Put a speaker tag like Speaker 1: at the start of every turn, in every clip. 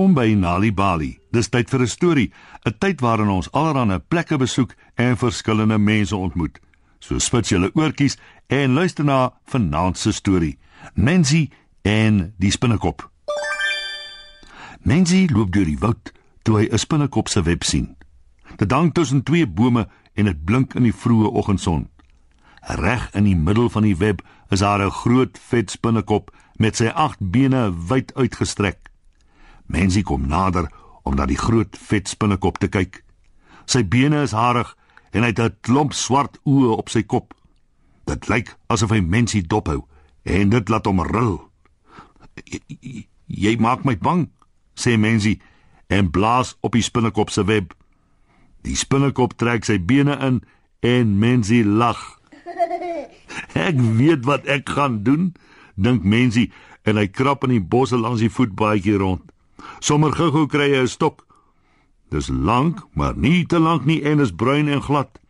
Speaker 1: Welkom by Nali Bali. Dis tyd vir 'n storie, 'n tyd waarin ons allerlei plekke besoek en verskillende mense ontmoet. So spits julle oortjies en luister na vanaand se storie. Mensie en die spinnekop. Mensie loop deur die woud toe hy 'n spinnekop se web sien. Dit hang tussen twee bome en dit blink in die vroeë oggendson. Reg in die middel van die web is daar 'n groot vet spinnekop met sy agt bene wyd uitgestrek. Mensie kom nader om na die groot vet spinnekop te kyk. Sy bene is harig en hy het 'n klomp swart oë op sy kop. Dit lyk asof hy mensie dophou en dit laat hom ril. "Jy maak my bang," sê mensie en blaas op die spinnekop se web. Die spinnekop trek sy bene in en mensie lag. "Ek weet wat ek gaan doen," dink mensie en hy krap in die bosse langs die voetbaadjie rond. Sommer gou-gou kry hy 'n stok. Dis lank, maar nie te lank nie en is bruin en glad.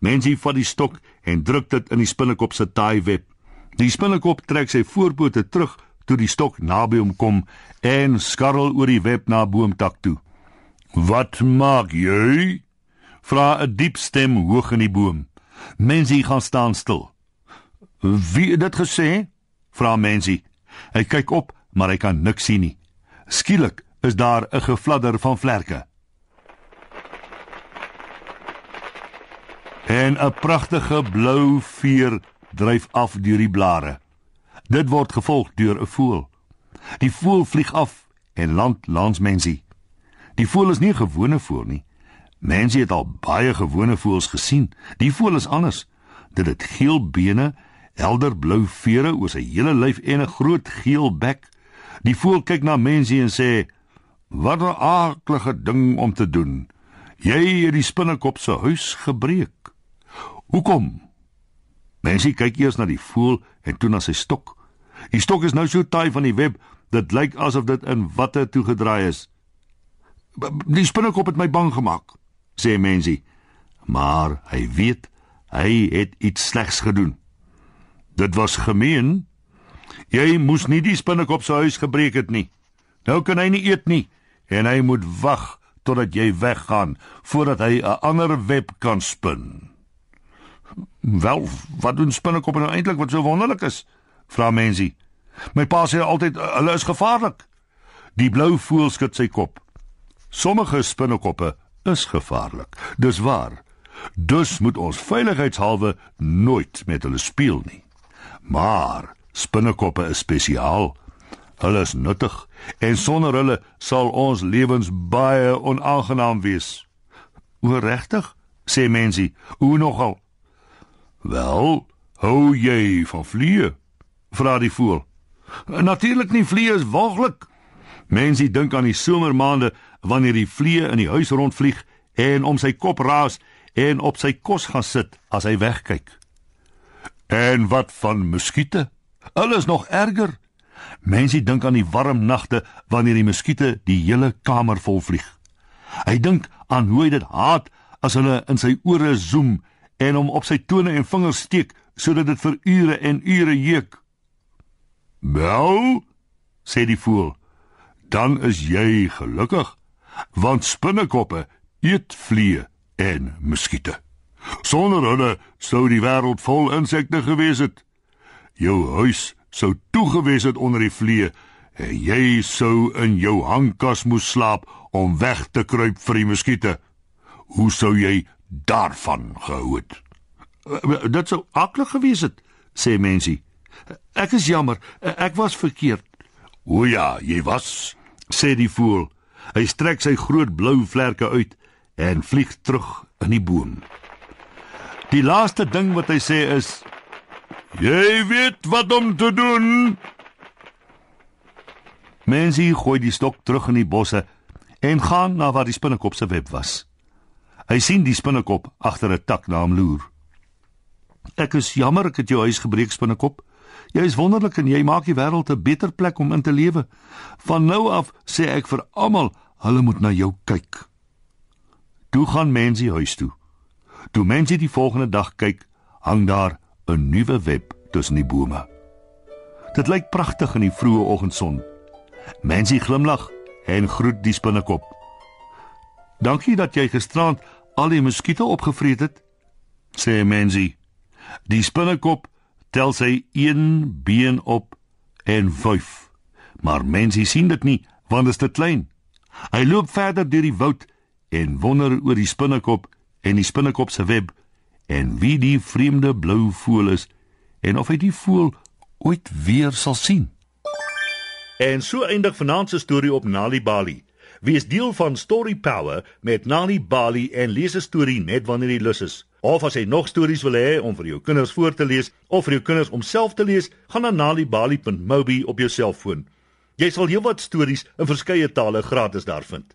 Speaker 1: Mensie vat die stok en druk dit in die spinnekop se taai web. Die spinnekop trek sy voorpote terug toe die stok naby hom kom en skarrel oor die web na boomtak toe. "Wat maak jy?" vra 'n diep stem hoog in die boom. Mensie gaan staan stil. "Wie het dit gesê?" vra Mensie. Hy kyk op, maar hy kan niks sien nie. Skielik is daar 'n gefladder van vlerke. En 'n pragtige blou veer dryf af deur die blare. Dit word gevolg deur 'n voël. Die voël vlieg af en land langs Mensie. Die voël is nie 'n gewone voël nie. Mensie het al baie gewone voëls gesien. Die voël is anders. Dit het geel bene, helder blou vere oor sy hele lyf en 'n groot geel bek. Die voël kyk na mensie en sê: "Wat 'n aardige ding om te doen. Jy het die spinnekop se huis gebreek. Hoekom?" Mensie kyk eers na die voël en toe na sy stok. Die stok is nou so taai van die web, dit lyk asof dit in watte toegedraai is. "Die spinnekop het my bang gemaak," sê mensie. Maar hy weet hy het iets slegs gedoen. Dit was gemeen, Jy moes nie die spinnekop se huis gebreek het nie. Nou kan hy nie eet nie en hy moet wag totdat jy weggaan voordat hy 'n ander web kan spin. Wel, wat doen spinnekoppe nou eintlik wat so wonderlik is? Vra mensie. My pa sê altyd hulle is gevaarlik. Die blou voël skud sy kop. Sommige spinnekoppe is gevaarlik. Dis waar. Dus moet ons veiligheidshalwe nooit met hulle speel nie. Maar Spinnekoppe is spesiaal. Hulle is nuttig en sonder hulle sal ons lewens baie onaangenaam wees. O regtig? sê mensie. O nogal. Wel, hou jy van vliee? vra die voël. Natuurlik nie vliee is waaglik. Mensie dink aan die somermaande wanneer die vliee in die huis rondvlieg en om sy kop raas en op sy kos gaan sit as hy wegkyk. En wat van muskiete? Hulle is nog erger. Mensie dink aan die warm nagte wanneer die muskiete die hele kamer vol vlieg. Hy dink aan hoe hy dit haat as hulle in sy ore zoem en hom op sy tone en vingers steek sodat dit vir ure en ure jeuk. "Wel," sê die voël, "dan is jy gelukkig, want spinnekoppe eet vliee en muskiete. Sonder hulle sou die wêreld vol insekte gewees het." Jou huis sou toegewees het onder die vlee en jy sou in jou hangkas moes slaap om weg te kruip vir die muskiete. Hoe sou jy daarvan gehou het? Eh, dit sou aklig gewees het, sê mensie. Ek is jammer, ek was verkeerd. O ja, jy was, sê die voël. Hy strek sy groot blou vlerke uit en vlieg terug in die boom. Die laaste ding wat hy sê is Jy weet wat om te doen. Mensie gooi die stok terug in die bosse en gaan na waar die spinnekop se web was. Hy sien die spinnekop agter 'n tak na hom loer. Ek is jammer ek het jou huis gebreek spinnekop. Jy is wonderlik en jy maak die wêreld 'n beter plek om in te lewe. Van nou af sê ek vir almal, hulle moet na jou kyk. Toe gaan mensie huis toe. Toe mensie die volgende dag kyk, hang daar 'n nuwe web tussen die bome. Dit lyk pragtig in die vroeë oggendson. Mensie glimlag
Speaker 2: en groet die spinnekop. Dankie dat jy gisterand al die muskiete opgevreet het, sê Mensie. Die spinnekop tel sy een been op en wuif. Maar Mensie sien dit nie want dit is te klein. Hy loop verder deur die woud en wonder oor die spinnekop en die spinnekop se web en wie die vreemde blou voël is en of hy die voël ooit weer sal sien. En so eindig vanaand se storie op Nali Bali. Wees deel van Story Power met Nali Bali en lees 'n storie net wanneer jy lus is. Of as jy nog stories wil hê om vir jou kinders voor te lees of vir jou kinders om self te lees, gaan na nalibali.mobi op jou selfoon. Jy sal heelwat stories in verskeie tale gratis daar vind.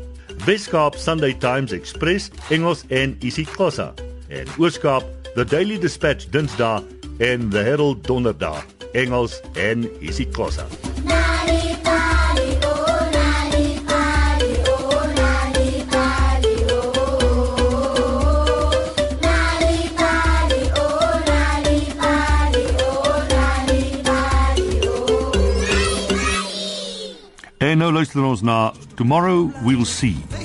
Speaker 2: Weskaap Sunday Times Express Engels en isiXhosa. En Ooskaap The Daily Dispatch Dinsdae en The Herald Donderdag Engels en isiXhosa. En nou luister ons na Tomorrow We'll See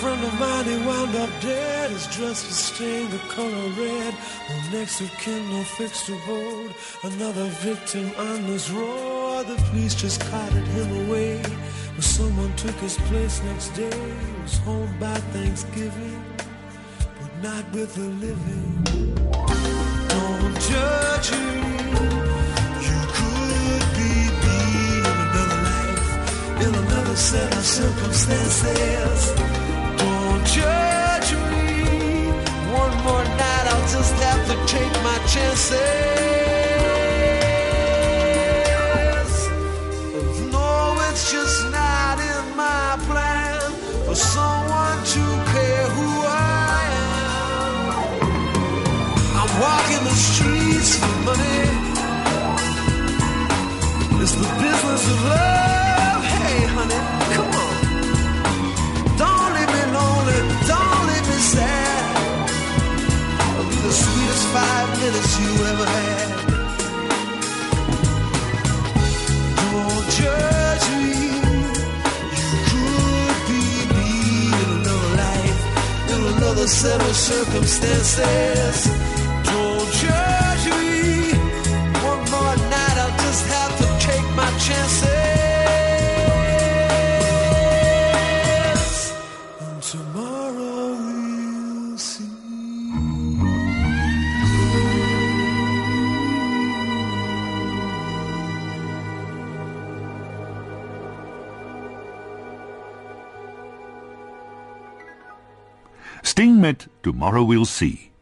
Speaker 2: friend of mine, he wound up dead. His dress was stained the color red. No next of kin, no fixed abode. Another victim on this road. The police just carted him away. But someone took his place next day. He was home by Thanksgiving, but not with the living. Don't judge him. You could be me in another life, in another set of circumstances. To take my chances. No, it's just not in my plan for someone to care who I am. I'm walking the streets for money. It's the business of love. Hey, honey, five minutes you ever had. Don't judge me. You could be me in another life, in another set of circumstances. Don't judge me. One more night, I'll just have to take my chances. And tomorrow we'll see. Sting met Tomorrow We'll See.